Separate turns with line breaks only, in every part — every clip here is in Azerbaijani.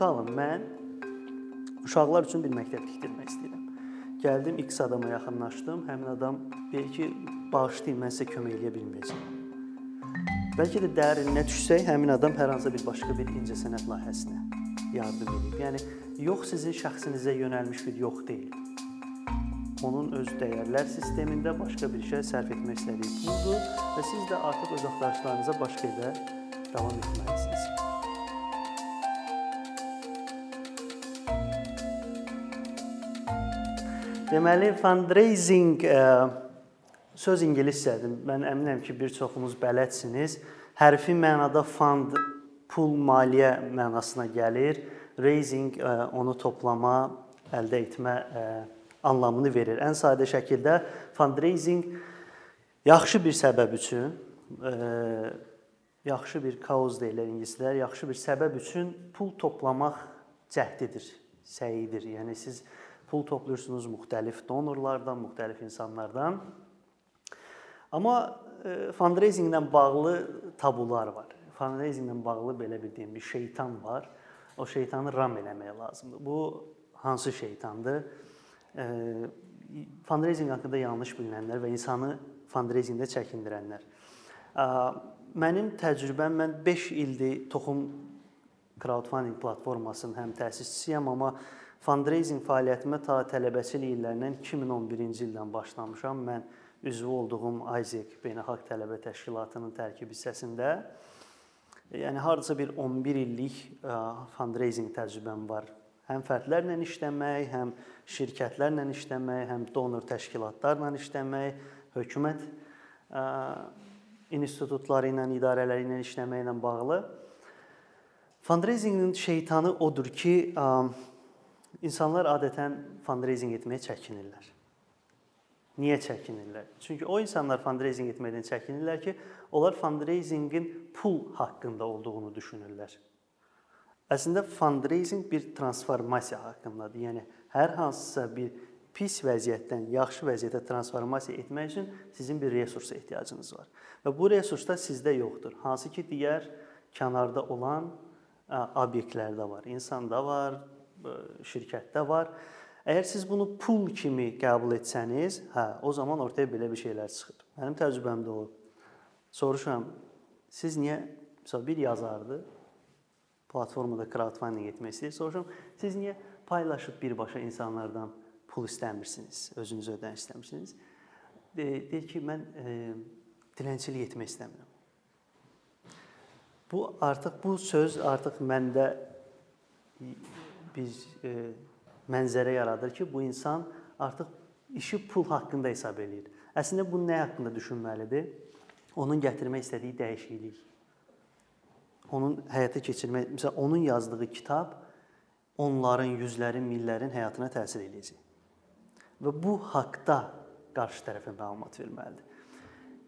Tutalım mən uşaqlar üçün bir məktəb tikdirmək istəyirəm. Gəldim X adama yaxınlaşdım. Həmin adam deyir ki, bağışlayın, mən sizə kömək edə bilməyəcəm. Bəlkə də dərinə düşsək, həmin adam hər hansı bir başqa bir incəsənət layihəsinə yardım edib. Yəni yox sizin şəxsinizə yönəlmiş bir yox deyil. Onun öz dəyərlər sistemində başqa bir şey sərf etmək istədiyi puldur və siz də artıq öz axtarışlarınıza başqa yerdə davam etməlisiniz. Deməli, fundraising ə, söz ingiliscədir. Mən əminəm ki, bir çoxunuz bələdsiniz. Hərfi mənada fund pul, maliyyə mənasına gəlir. Raising ə, onu toplama, əldə etmə ə, anlamını verir. Ən sadə şəkildə fundraising yaxşı bir səbəb üçün ə, yaxşı bir cause deyirlər ingilislər, yaxşı bir səbəb üçün pul toplamaq cəhdidir, səyidir. Yəni siz pul toplayırsınız müxtəlif donorlardan, müxtəlif insanlardan. Amma e, fundraisinglə bağlı tabular var. Fundraisinglə bağlı belə bir deyim, bir şeytan var. O şeytanı ram eləmək lazımdır. Bu hansı şeytandır? E, fundraising haqqında yanlış bilinənlər və insanı fundraisingdə çəkindirənlər. Mənim təcrübəm mən 5 ildir Toxum crowdfunding platformasının həm təsisçisiyəm, amma fundraising fəaliyyətimə ta tələbəçilik illərindən 2011-ci ildən başlamışam. Mən üzvü olduğum Isaac Beynəlxalq Tələbə Təşkilatının tərkib hissəsində yəni hardasa bir 11 illik fundraising təcrübəm var. Həm fərdlərlə işləmək, həm şirkətlərlə işləmək, həm donor təşkilatlarla işləmək, hökumət institutları ilə, idarələri ilə işləməklə bağlı. Fundraisingin şeytanı odur ki, insanlar adətən fundraising etməyə çəkinirlər. Niyə çəkinirlər? Çünki o insanlar fundraising etməkdən çəkinirlər ki, onlar fundraisingin pul haqqında olduğunu düşünürlər. Əslində fundraising bir transformasiya haqqındadır. Yəni hər hansısa bir pis vəziyyətdən yaxşı vəziyyətə transformasiya etmək üçün sizin bir resursa ehtiyacınız var. Və bu resurs da sizdə yoxdur. Hansı ki, digər kənarda olan obyektlərdə var. İnsanda var, şirkətdə var. Əgər siz bunu pul kimi qəbul etsəniz, hə, o zaman ortaya belə bir şeylər çıxır. Mənim təcrübəmdə olub. Soruşuram, siz niyə məsəl bir yazardı platformada crowdfunding etmək istəyir. Soruşuram, siz niyə paylaşıb birbaşa insanlardan pul istəmirsiniz, özünüz ödəniş istəmirsiniz? Deyir ki, mən e, dilənçilik etmək istəmirəm. Bu artıq bu söz artıq məndə bir e, mənzərə yaradır ki, bu insan artıq işi pul haqqında hesab eləyir. Əslində bu nə haqqında düşünməlidir? Onun gətirmək istədiyi dəyişiklik. Onun həyata keçirmək, məsələn, onun yazdığı kitab onların, yüzlərin, millərin həyatına təsir eləyəcək. Və bu haqqda qarşı tərəfə məlumat verməlidir.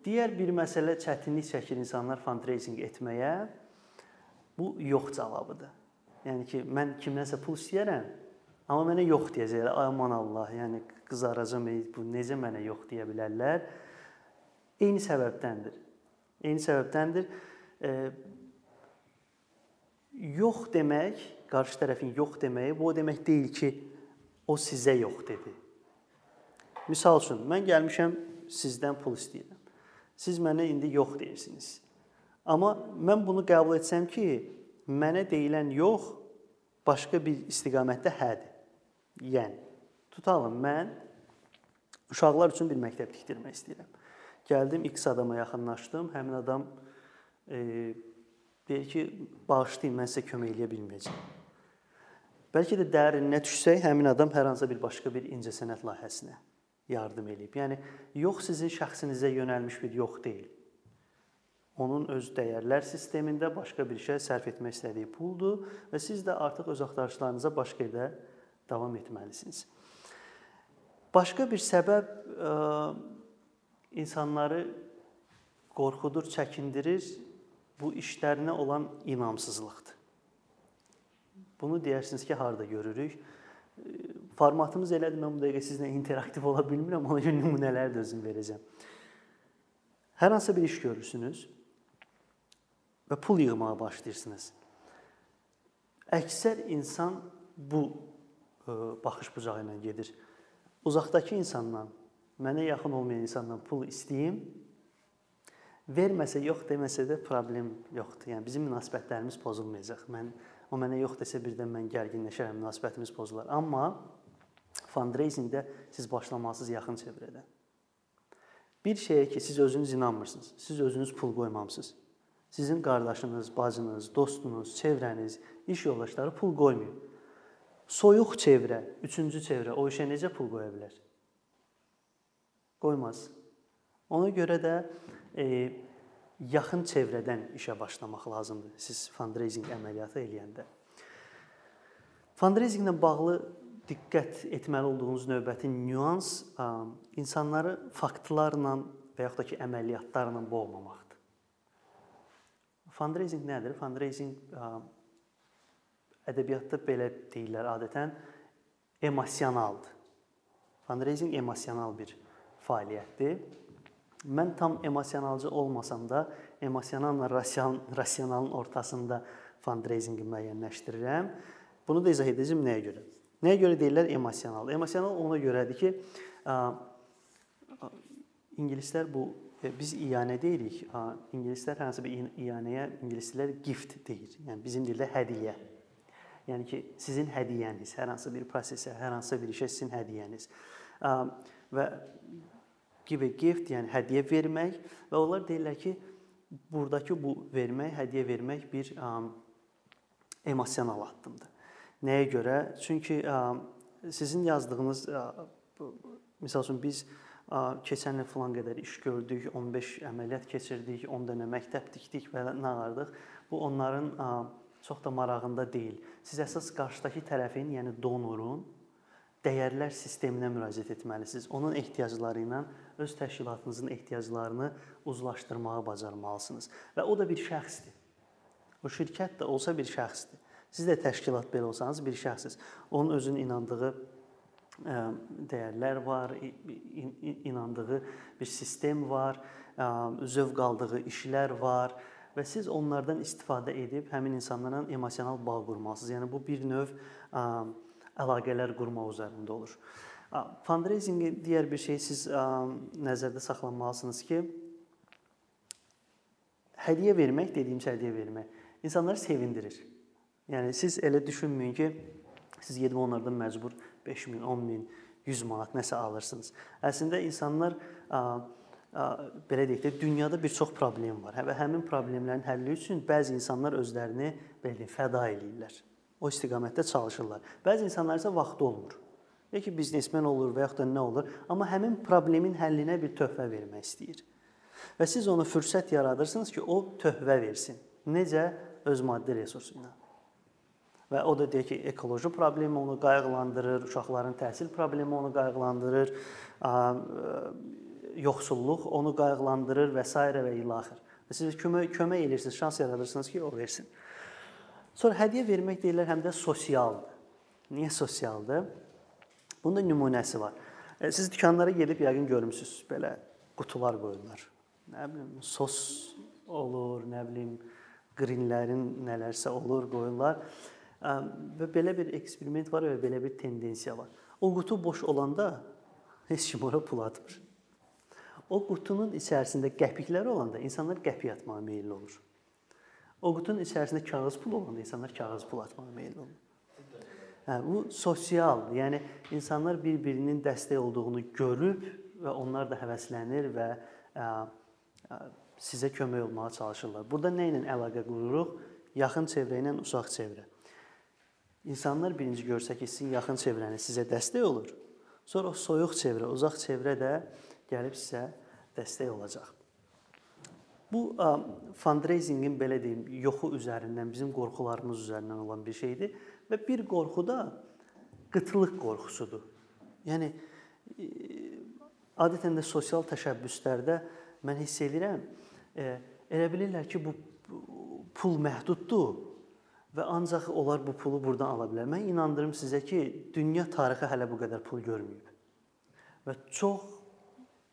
Digər bir məsələ çətinlik çəkir insanlar fundraising etməyə. Bu yox cavabıdır. Yəni ki, mən kimdənsə pul istəyirəm, Amma mənə yox deyəcəklər. Aman Allah, yəni qızaracam, bu necə mənə yox deyə bilərlər? Eyni səbəbdəndir. Eyni səbəbdəndir. E, yox demək, qarşı tərəfin yox deməyi bu o demək deyil ki, o sizə yox dedi. Məsəl üçün, mən gəlmişəm sizdən pul istəyirəm. Siz mənə indi yox deyirsiniz. Amma mən bunu qəbul etsəm ki, mənə deyilən yox başqa bir istiqamətdə hədir. Yəni tutalım mən uşaqlar üçün bir məktəb tikdirmək istəyirəm. Gəldim X adama yaxınlaşdım. Həmin adam e, deyir ki, bağışlayın, mən sizə kömək edə bilməyəcəm. Bəlkə də dərinə düşsək, həmin adam hər hansı bir başqa bir incəsənət layihəsinə yardım eləyib. Yəni yox sizin şəxsinizə yönəlmiş bir yox deyil. Onun öz dəyərlər sistemində başqa bir şey sərf etmək istədiyi puldur və siz də artıq öz axtarışlarınıza başqa yerdə davam etməlisiniz. Başqa bir səbəb ə, e, insanları qorxudur, çəkindirir. Bu işlərinə olan inamsızlıqdır. Bunu deyirsiniz ki, harda görürük? E, formatımız elədir. Mən bu dəqiqə sizlə interaktiv ola bilmirəm. Ona görə nümunələr də özüm verəcəm. Hər hansı bir iş görürsünüz və pul yığmağa başlayırsınız. əksər insan bu ə, baxış bucağı ilə gedir. Uzaqdakı insandan, mənə yaxın olmayan insandan pul istəyim, verməsə, yox deməsə də problem yoxdur. Yəni bizim münasibətlərimiz pozulmayacaq. Mən o mənə yox desə birdən mən gərginləşərəm, münasibətimiz pozular. Amma fundraisingdə siz başlamalısınız yaxın çevrədən. Bir şeyə ki, siz özünüz inanmırsınız. Siz özünüz pul qoymamısınız. Sizin qardaşınız, bacınız, dostunuz, çevrəniz, iş yoldaşları pul qoymayıb. Soyuq çevrə, üçüncü çevrə o işə necə pul qoya bilər? Qoymaz. Ona görə də e, yaxın çevrədən işə başlamaq lazımdır siz fundraising əməliyyatı eləyəndə. Fundraisinglə bağlı diqqət etməli olduğunuz növbəti nüans insanları faktlarla və yaxud da ki, əməliyyatlarla boğmamaqdır. Fundraising nədir? Fundraising ədəbiyyatda belə deyirlər adətən emosionaldır. Fundraising emosional bir fəaliyyətdir. Mən tam emosionalcı olmasam da, emosionalla rasionalın ortasında fundraisingi müəyyənləşdirirəm. Bunu da izah edəcəm nəyə görə. Nəyə görə deyirlər emosional? Emosional ona görədir ki, ingilislər bu biz iyanə deyirik. İngilislər hansı bir iyanəyə ingilislər gift deyir. Yəni bizim dildə hədiyyə. Yəni ki, sizin hədiyyəniz, hər hansı bir prosesə, hər hansı bir işə sizin hədiyyəniz. Və give gift, yəni hədiyyə vermək və onlar deyirlər ki, burdakı bu vermək, hədiyyə vermək bir emosional addımdır. Nəyə görə? Çünki sizin yazdığınız məsəl üçün biz keçən il filan qədər iş gördük, 15 əməliyyat keçirdik, 10 dənə məktəb tikdik və nağardıq. Bu onların çox da marağında deyil. Siz əsas qarşıdakı tərəfin, yəni donorun dəyərlər sisteminə müraciət etməlisiniz. Onun ehtiyacları ilə öz təşkilatınızın ehtiyaclarını uzlaşdırmağı bacarmalısınız. Və o da bir şəxsdir. O şirkət də olsa bir şəxsdir. Siz də təşkilat belə olsanız bir şəxssiz. Onun özünün inandığı dəyərlər var, inandığı bir sistem var, zövq aldığı işlər var və siz onlardan istifadə edib həmin insanlarla emosional bağ qurmalısınız. Yəni bu bir növ əlaqələr qurmaq üzərində olur. Fundraisingi digər bir şey siz nəzərdə saxlamalısınız ki, hədiyyə vermək, dediyim hədiyyə vermək insanları sevindirir. Yəni siz elə düşünməyin ki, siz gedib onlardan məcbur 5000, 10000, 100 manat nəsə alırsınız. Əslində insanlar belə deyək də dünyada bir çox problem var və həmin problemlərin həlli üçün bəzi insanlar özlərini belə deyək fəda eləyirlər. O istiqamətdə çalışırlar. Bəzi insanlar isə vaxtı olmur. Ya ki biznesmen olur və yaxud da nə olur, amma həmin problemin həllinə bir töhfə vermək istəyir. Və siz ona fürsət yaradırsınız ki, o töhfə versin. Necə? Öz maddi resursu ilə və o da deyir ki, ekoloji problemi onu qayğılandırır, uşaqların təhsil problemi onu qayğılandırır, yoxsulluq onu qayğılandırır və s. və ilaxır. Siz kömək kömək edirsiniz, şans yaradırsınız ki, o versin. Sonra hədiyyə vermək deyirlər həm də sosialdır. Niyə sosialdır? Bunun da nümunəsi var. E, siz dükanlara gedib yəqin görmüsüz, belə qutular qoyurlar. Nə bilim, sos olur, nə bilim, qrinlərin nələrsə olur, qoyurlar. Və belə bir eksperiment var və belə bir tendensiya var. O qutu boş olanda heç kim ora pul atmır. O qutunun içərisində qəpiklər olanda insanlar qəpik atmağa meylli olur. O qutunun içərisində kağız pul olanda insanlar kağız pul atmağa meylli olur. Hə, bu sosial, yəni insanlar bir-birinin dəstək olduğunu görüb və onlar da həvəslənir və ə, ə, sizə kömək olmağa çalışırlar. Burada nə ilə əlaqə qururuq? Yaxın çevrə ilə uzaq çevrə. İnsanlar birinci görsə ki, sizin yaxın çevrəniz sizə dəstək olur. Sonra soyuq çevrə, uzaq çevrə də gəlib sizə dəstək olacaq. Bu fundraisingin belə deyim, yoxu üzərindən, bizim qorxularımız üzərindən olan bir şeydir və bir qorxu da qıtlıq qorxusudur. Yəni e, adətən də sosial təşəbbüslərdə mən hiss edirəm, e, elə bilirlər ki, bu pul məhduddur və ancaq onlar bu pulu burdan ala bilər. Mən inandırım sizə ki, dünya tarixi hələ bu qədər pul görməyib. Və çox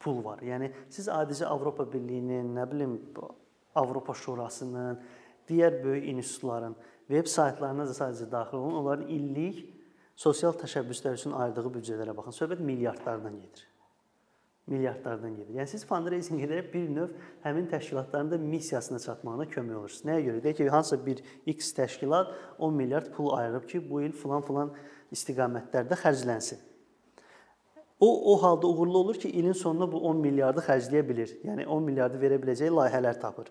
pul var. Yəni siz adicə Avropa Birliyinin, nə bilim, Avropa Şurasının, digər böyük institutların Veb saytlarına da sadəcə daxil olun. Onların illik sosial təşəbbüslər üçün ayırdığı büdcələrə baxın. Söhbət milyardlardan gedir. Milyardlardan gedir. Yəni siz fundraising edərək bir növ həmin təşkilatların da missiyasına çatmağına kömək olursunuz. Nəyə görə? Deyək ki, hansısa bir X təşkilat 10 milyard pul ayırıb ki, bu il falan-falan istiqamətlərdə xərclənsin. O o halda uğurlu olur ki, ilin sonunda bu 10 milyardı xərcləyə bilir. Yəni 10 milyardı verə biləcəyi layihələr tapır.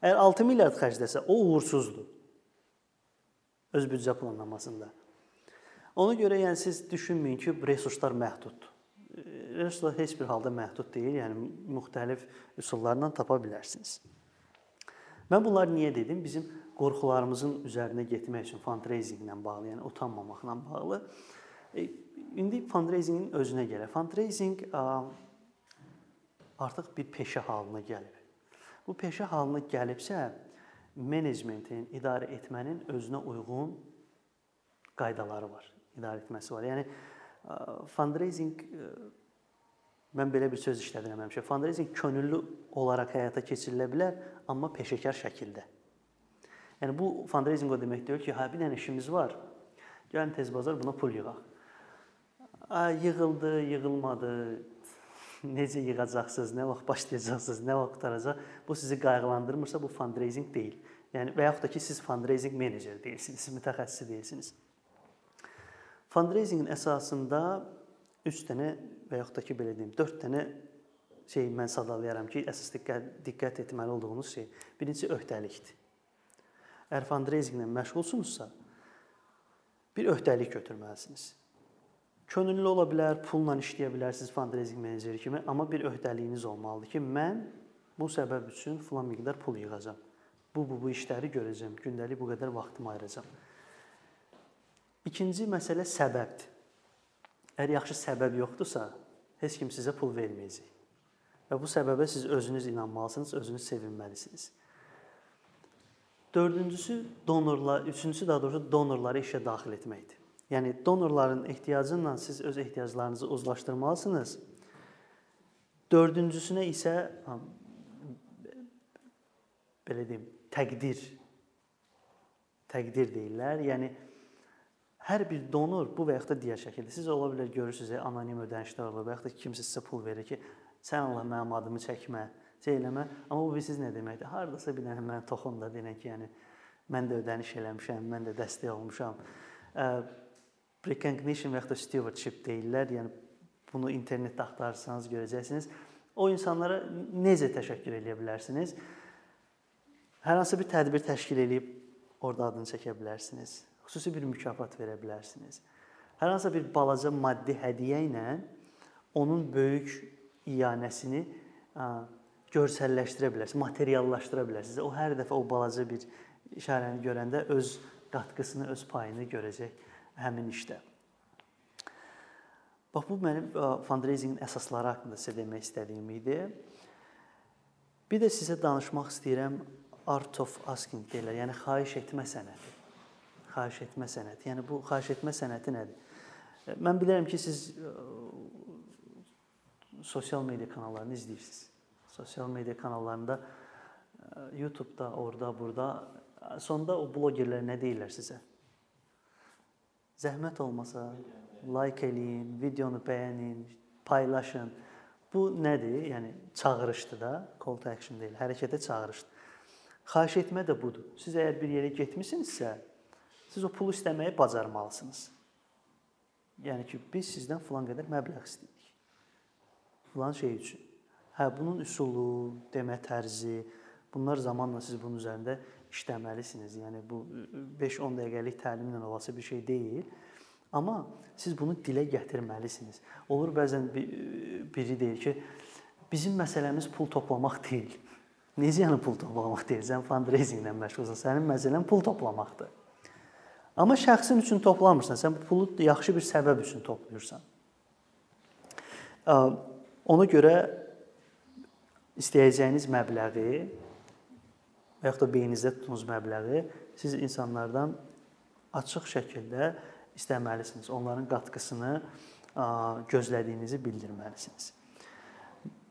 Əgər 6 milyard xərcləsə, o uğursuzdur. Öz büdcə planlamasında. Ona görə yəni siz düşünməyin ki, resurslar məhduddur. Resurslar heç bir halda məhdud deyil, yəni müxtəlif üsullarla tapa bilərsiniz. Mən bunları niyə dedim? Bizim qorxularımızın üzərinə getmək üçün fundraisinglə bağlı, yəni utanmamaqla bağlı. E, indi fundraisingin özünə gələ. Fundraising artıq bir peşə halına gəlib. Bu peşə halına gəlibsə, menecmentin, idarə etmənin özünə uyğun qaydaları var idarə etməsi var. Yəni fundraising mən belə bir söz işlədirəm həmişə. Fundraising könüllü olaraq həyata keçirilə bilər, amma peşəkar şəkildə. Yəni bu fundraising o demək deyil ki, hə bir dənə işimiz var. Gəlin tez bazar buna pul yığaq. Ay yığıldı, yığılmadı. Necə yığacaqsınız, nə vaxt başlayacaqsınız, nə vaxt qutaracaq? Bu sizi qayğılandırmırsa bu fundraising deyil. Yəni və yaxud da ki siz fundraising menecer deyilsiniz, siz mütəxəssis deyilsiniz. Fundraisingin əsasında 3 dənə və yaxud da ki belə deyim, 4 dənə şey mən sadalayaram ki, əsas diqqət diqqət etməli olduğunuz şey. Birincisi öhdəlikdir. Əgər fundraisinglə məşğulsunuzsa, bir öhdəlik götürməlisiniz. Könüllü ola bilər, pulla işləyə bilərsiniz fundraising meneceri kimi, amma bir öhdəliyiniz olmalıdır ki, mən bu səbəb üçün filan miqdar pul yığacam. Bu bu bu işləri görəcəm. Gündəlik bu qədər vaxtımı ayıracam. İkinci məsələ səbəbdir. Əgər yaxşı səbəb yoxdursa, heç kim sizə pul verməyəcək. Və bu səbəbə siz özünüz inanmalısınız, özünüz sevinməlisiniz. Dördüncüsü donorlar, üçüncüsü daha doğrusu donorları işə daxil etməkdir. Yəni donorların ehtiyacı ilə siz öz ehtiyaclarınızı uzlaşdırmalısınız. Dördüncüsünə isə belə deyim, təqdir təqdir deyirlər. Yəni hər bir donor bu və yaxud da digər şəkildə siz ola bilər görürsüz, anonim ödənişlər olur və yaxud da kimsə sizə pul verir ki, sən Allah mənim adımı çəkmə, şey eləmə. Amma bu bilirsiz nə deməkdir? Hardasa bir dənə mən toxun da deyən ki, yəni mən də ödəniş eləmişəm, mən də dəstək olmuşam. Recognition və yaxud da stewardship deyirlər. Yəni bunu internetdə axtarsanız görəcəksiniz. O insanlara necə təşəkkür edə bilərsiniz? Hər hansı bir tədbir təşkil edib orada adını çəkə bilərsiniz xüsusi bir mükafat verə bilərsiniz. Hər hansı bir balaca maddi hədiyyə ilə onun böyük iyanəsini görsəlləşdirə bilərsiniz, materiallaşdıra bilərsiniz. O hər dəfə o balaca bir işarəni görəndə öz qatqısını, öz payını görəcək həmin işdə. Bax bu mənim fundraisingin əsasları haqqında sizə demək istədiyim idi. Bir də sizə danışmaq istəyirəm art of asking deyirlər, yəni xahiş etmə sənəti xahiş etmə sənəti. Yəni bu xahiş etmə sənəti nədir? Mən bilirəm ki, siz sosial media kanallarını izləyirsiniz. Sosial media kanallarında YouTube-da, orada, burada sonda o bloqerlər nə deyirlər sizə? Zəhmət olmasa like eləyin, videonu bəyənin, paylaşın. Bu nədir? Yəni çağırışdır da, call to action deyil, hərəkətə çağırışdır. Xahiş etmə də budur. Siz əgər bir yerə getmisinizsə, Siz o pulu istəməyi bacarmalısınız. Yəni ki, biz sizdən filan qədər məbləğ istəyirik. Filan şey üçün. Hə, bunun üsulu, demə tərzi, bunlar zamanla siz bunun üzərində işləməlisiniz. Yəni bu 5-10 dəqiqəlik təlimlə olası bir şey deyil. Amma siz bunu dilə gətirməlisiniz. Olur bəzən biri deyir ki, bizim məsələmiz pul toplamaq deyil. Necə yəni pul toplamaq deyil? Sən fundraisinglə məşğulsan. Sənin məsələn pul toplamaqdır. Amma şəxsin üçün toplamırsan, sən bu pulu yaxşı bir səbəb üçün toplayırsan. Ona görə istəyəcəyiniz məbləği və yaxud da beyninizdə tutduğunuz məbləği siz insanlardan açıq şəkildə istəməlisiniz. Onların qatqısını gözlədiyinizi bildirməlisiniz.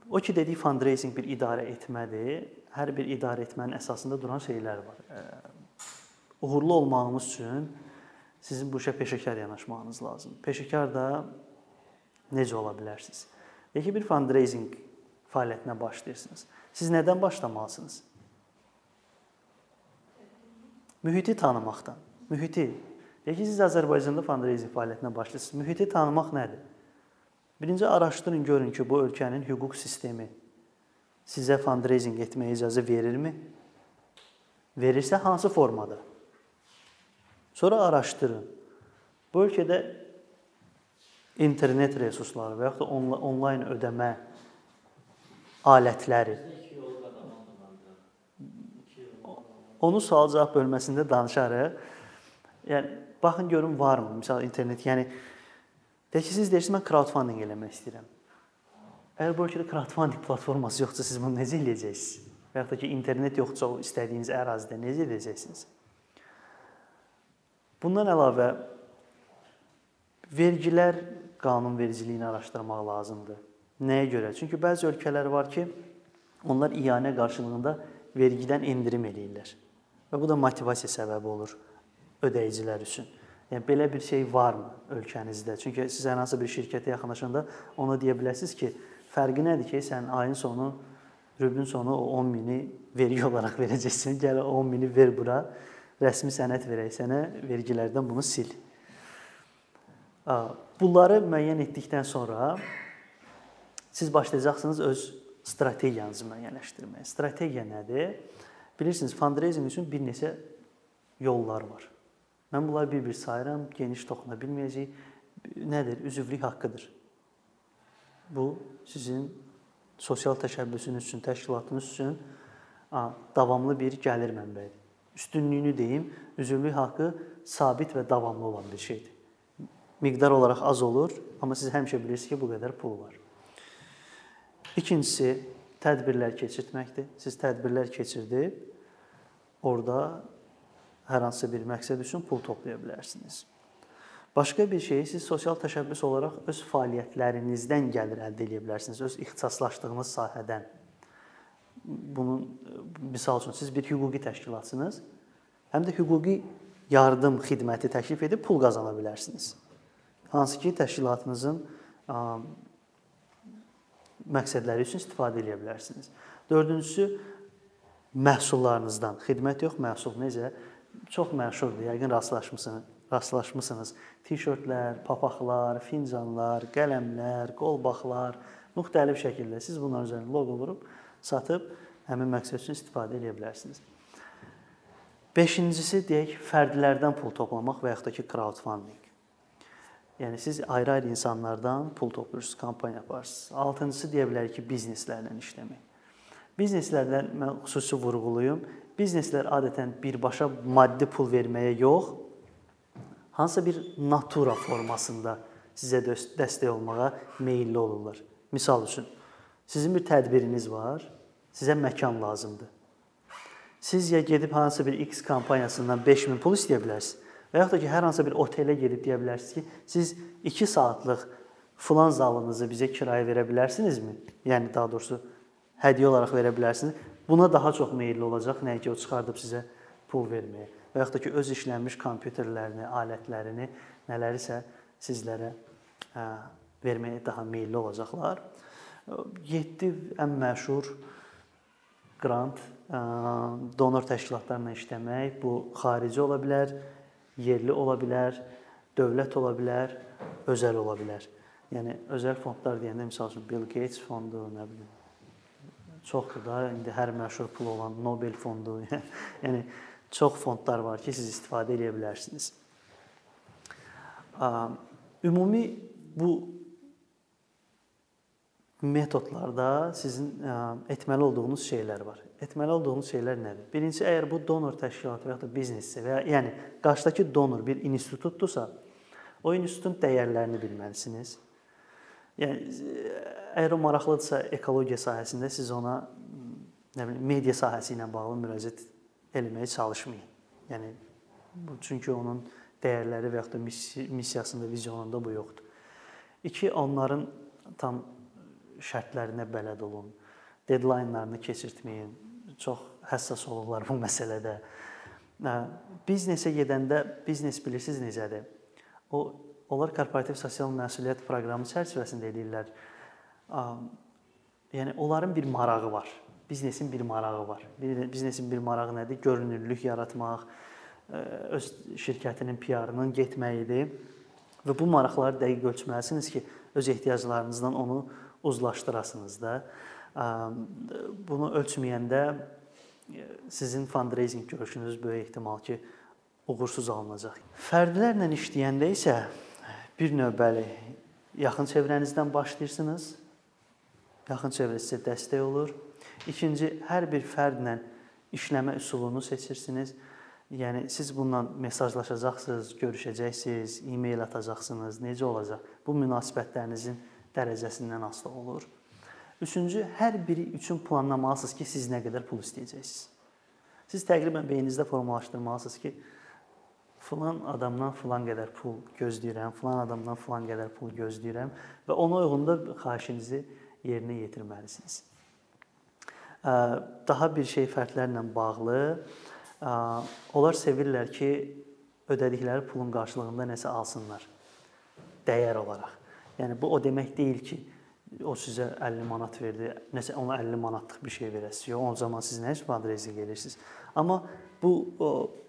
O ki dediyi fundraising bir idarə etmədir. Hər bir idarə etmənin əsasında duran şeylər var uğurlu olmağınız üçün sizin bu işə peşəkar yanaşmağınız lazımdır. Peşəkar da necə ola bilərsiniz? Yeki bir fundraising fəaliyyətinə başlayırsınız. Siz nədən başlamalısınız? Mühiti tanımaqdan. Mühiti. Deyək ki, siz Azərbaycanda fundraising fəaliyyətinə başlayırsınız. Mühiti tanımaq nədir? Birinci araşdırın, görün ki, bu ölkənin hüquq sistemi sizə fundraising etməyə icazə verirmi? Verirsə hansı formada? Sonra araşdırın. Bu ölkədə internet resursları və yaxud da onlayn ödəmə alətləri Onu sual-cavab bölməsində danışarıq. Yəni baxın görün varmı? Məsəl internet, yəni deyək ki, siz deyirsiniz mən crowdfunding eləmək istəyirəm. Əgər bu ölkədə crowdfunding platforması yoxdursa, siz bunu necə edəcəksiniz? Və yaxud da ki, internet yoxdursa, o istədiyiniz ərazidə necə edəcəksiniz? Bundan əlavə vergilər qanunvericiliyini araşdırmaq lazımdır. Nəyə görə? Çünki bəzi ölkələr var ki, onlar iyanə qarşılığında vergidən endirim eləyirlər. Və bu da motivasiya səbəbi olur ödəyicilər üçün. Yəni belə bir şey varmı ölkənizdə? Çünki siz hər hansı bir şirkətə yaxınlaşanda ona deyə bilərsiniz ki, fərqi nədir ki, sən ayın sonu rübün sonu o 10 mini vergi olaraq verəcəksən. Gəl 10 mini ver bura. Rəsmi sənəd verək sənə, vergilərdən bunu sil. Bunları müəyyən etdikdən sonra siz başlayacaqsınız öz strategiyanızı müəyyənləşdirməyə. Strategiya nədir? Bilirsiniz, fundraising üçün bir neçə yollar var. Mən bunları bir-bir sayıram, geniş toxuna bilməyəcəyik. Nədir? Üzvlük haqqıdır. Bu sizin sosial təşəbbüsünüz üçün, təşkilatınız üçün davamlı bir gəlir mənbəyidir. Üstünlüyünü deyim, üzvlük haqqı sabit və davamlı olan bir şeydir miqdar olaraq az olur, amma siz həmişə bilirsiniz ki, bu qədər pul var. İkincisi tədbirlər keçirtməkdir. Siz tədbirlər keçirdib orada hər hansı bir məqsəd üçün pul toplaya bilərsiniz. Başqa bir şey siz sosial təşəbbüs olaraq öz fəaliyyətlərinizdən gəlir əldə edə bilərsiniz, öz ixtisaslaşdığınız sahədən. Bunun misal üçün siz bir hüquqi təşkilatsınız, həm də hüquqi yardım xidməti təklif edib pul qazana bilərsiniz hansı ki təşkilatınızın məqsədləri üçün istifadə edə bilərsiniz. Dördüncüsü məhsullarınızdan, xidmət yox, məhsul necə? Çox məşhurdur, yəqin rastlaşmısınız. Rastlaşmısınız. T-şörtlər, papaqlar, fincanlar, qələmlər, qolbaqlar, müxtəlif şəkildə siz bunların üzərində loqo vurub satıb həmin məqsəd üçün istifadə edə bilərsiniz. Beşincisi deyək, fərdlərdən pul toplamaq və yaxud da ki, crowdfunding. Yəni siz ayrı-ayrı insanlardan pul toplayırsınız, kampaniya aparırsınız. Altıncısı deyə bilərik ki, bizneslərlə işləmək. Bizneslərdən mən xüsusi vurğulayım. Bizneslər adətən birbaşa maddi pul verməyə yox, hansısa bir natura formasında sizə dəstək olmağa meylli olurlar. Misal üçün, sizin bir tədbiriniz var, sizə məkan lazımdır. Siz ya gedib hansısa bir X kampaniyasından 5000 pul istəyə bilərsiniz Və yaxud da ki, hər hansı bir otelə gedib deyə bilərsiniz ki, siz 2 saatlıq filan zalınızı bizə kirayə verə bilərsinizmi? Yəni daha doğrusu hədiyyə olaraq verə bilərsiniz. Buna daha çox meylli olacaq, nəinki o çıxardıb sizə pul verməyə. Və yaxud da ki, öz işlənmiş kompüterlərini, alətlərini, nələrisə sizlərə hə, verməyə daha meylli olacaqlar. 7 ən məşhur qrant donor təşkilatlarla işləmək, bu xarici ola bilər, yerli ola bilər, dövlət ola bilər, özəl ola bilər. Yəni özəl fondlar deyəndə məsəl üçün Bill Gates fondu, nə bilim çoxdur da indi hər məşhur pul olan Nobel fondu. yəni çox fondlar var ki, siz istifadə edə bilərsiniz. Ümumi bu metodlarda sizin etməli olduğunuz şeylər var. Etməli olduğunuz şeylər nədir? Birincisi, əgər bu donor təşkilatı və ya da biznessə və ya yəni qarşıdakı donor bir institutdursa, o institutun dəyərlərini bilməlisiniz. Yəni əgər o maraqlıdırsa ekologiya sahəsində siz ona nə bilim media sahəsi ilə bağlı müraciət eləməyə çalışmayın. Yəni çünki onun dəyərləri və ya da missiyasında, vizyonunda bu yoxdur. 2 onların tam şərtlərinə bələd olun. Deadline-larını keçirtməyin. Çox həssas olurlar bu məsələdə. biznesə gedəndə biznes bilirsiniz necədir? O onlar korporativ sosial məsuliyyət proqramı çərçivəsində edirlər. Yəni onların bir marağı var. Biznesin bir marağı var. Biznesin bir marağı nədir? Görünürlük yaratmaq, öz şirkətinin PR-ının getməyidir. Və bu maraqları dəqiq ölçməlisiniz ki, öz ehtiyaclarınızdan onu uzlaşdırasınız da. Bunu ölçməyəndə sizin fundraising görüşünüz böyük ehtimal ki, uğursuz alınacaq. Fərdlərlə işləyəndə isə bir növbəli yaxın çevrənizdən başlayırsınız. Yaxın çevrə sizə dəstək olur. İkinci, hər bir fərdlə işləmə üsulunu seçirsiniz. Yəni siz bununla mesajlaşacaqsınız, görüşəcəksiniz, e-mail atacaqsınız. Necə olacaq? Bu münasibətlərinizin dərəcəsindən asılı olur. Üçüncü, hər biri üçün planlamalısınız ki, siz nə qədər pul istəyəcəksiniz. Siz təqribən beyninizdə formalaşdırmalısınız ki, filan adamdan filan qədər pul gözləyirəm, filan adamdan filan qədər pul gözləyirəm və ona uyğun da xahişinizi yerinə yetirməlisiniz. Daha bir şey fərdlərlə bağlı. Onlar sevirlər ki, ödədikləri pulun qarşılığında nəsə alsınlar dəyər olaraq. Yəni bu o demək deyil ki, o sizə 50 manat verdi, nəsə ona 50 manatlıq bir şey verəsiz. Yox, o zaman siz nə fundraising edirsiniz? Amma bu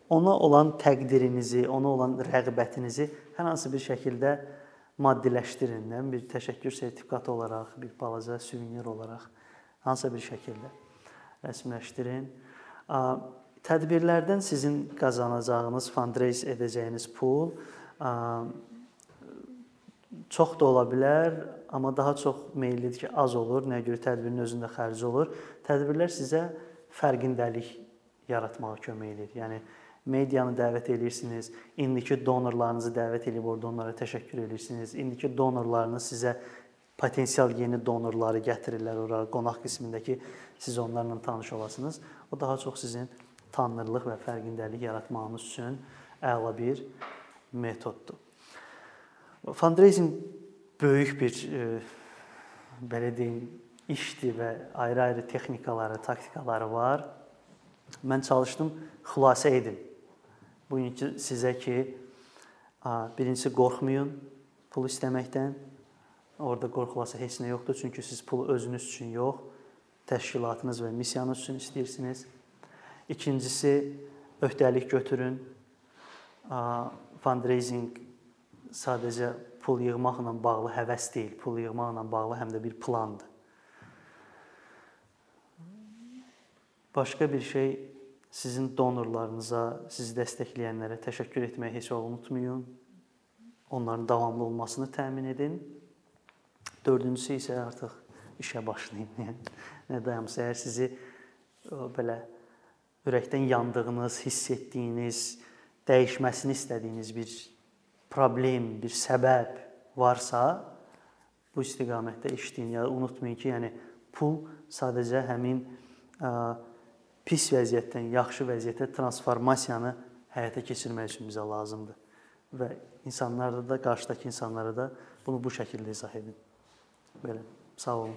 ona olan təqdirinizi, ona olan rəğbətinizi hər hansı bir şəkildə maddiləşdirin, nə bir təşəkkür sertifikatı olaraq, bir balaca suvenir olaraq hansısa bir şəkildə rəsmiləşdirin. Tədbirlərdən sizin qazanacağınız, fundraise edəcəyiniz pul çox da ola bilər, amma daha çox meyllidir ki, az olur. Nəyə görə tədbirin özündə xərci olur. Tədbirlər sizə fərqindəlik yaratmağa kömək edir. Yəni medianı dəvət edirsiniz, indiki donorlarınızı dəvət edib orada onlara təşəkkür edirsiniz. İndiki donorlarınız sizə potensial yeni donorları gətirirlər ora qonaq qismində ki, siz onlarla tanış olasınız. O daha çox sizin tanınırlıq və fərqindəlik yaratmağınız üçün əla bir metoddur. Fundraising böyük bir e, belə deyim, işdir və ayrı-ayrı texnikaları, taktikaları var. Mən çalışdım xülasə edim. Bu gün sizə ki, birincisi qorxmayın pul istəməkdən. Orda qorxulası heç nə yoxdur, çünki siz pulu özünüz üçün yox, təşkilatınız və missiyanız üçün istəyirsiniz. İkincisi, öhdəlik götürün. Fundraising sadəcə pul yığmaqla bağlı həvəs deyil, pul yığmaqla bağlı həm də bir plandır. Başqa bir şey sizin donorlarınıza, sizi dəstəkləyənlərə təşəkkür etməyi heç unutmayın. Onların davamlı olmasını təmin edin. Dördüncüsü isə artıq işə başlayın. Yəni nə dayanmısı, əgər sizi belə ürəkdən yandığınız, hiss etdiyiniz, dəyişməsini istədiyiniz bir problem, bir səbəb varsa, bu istiqamətdə işləyin. Ya unutmayın ki, yəni pul sadəcə həmin ə, pis vəziyyətdən yaxşı vəziyyətə transformasiyanı həyata keçirmək üçün bizə lazımdır. Və insanlarda da, qarşıdakı insanlara da bunu bu şəkildə izah edin. Belə. Sağ olun.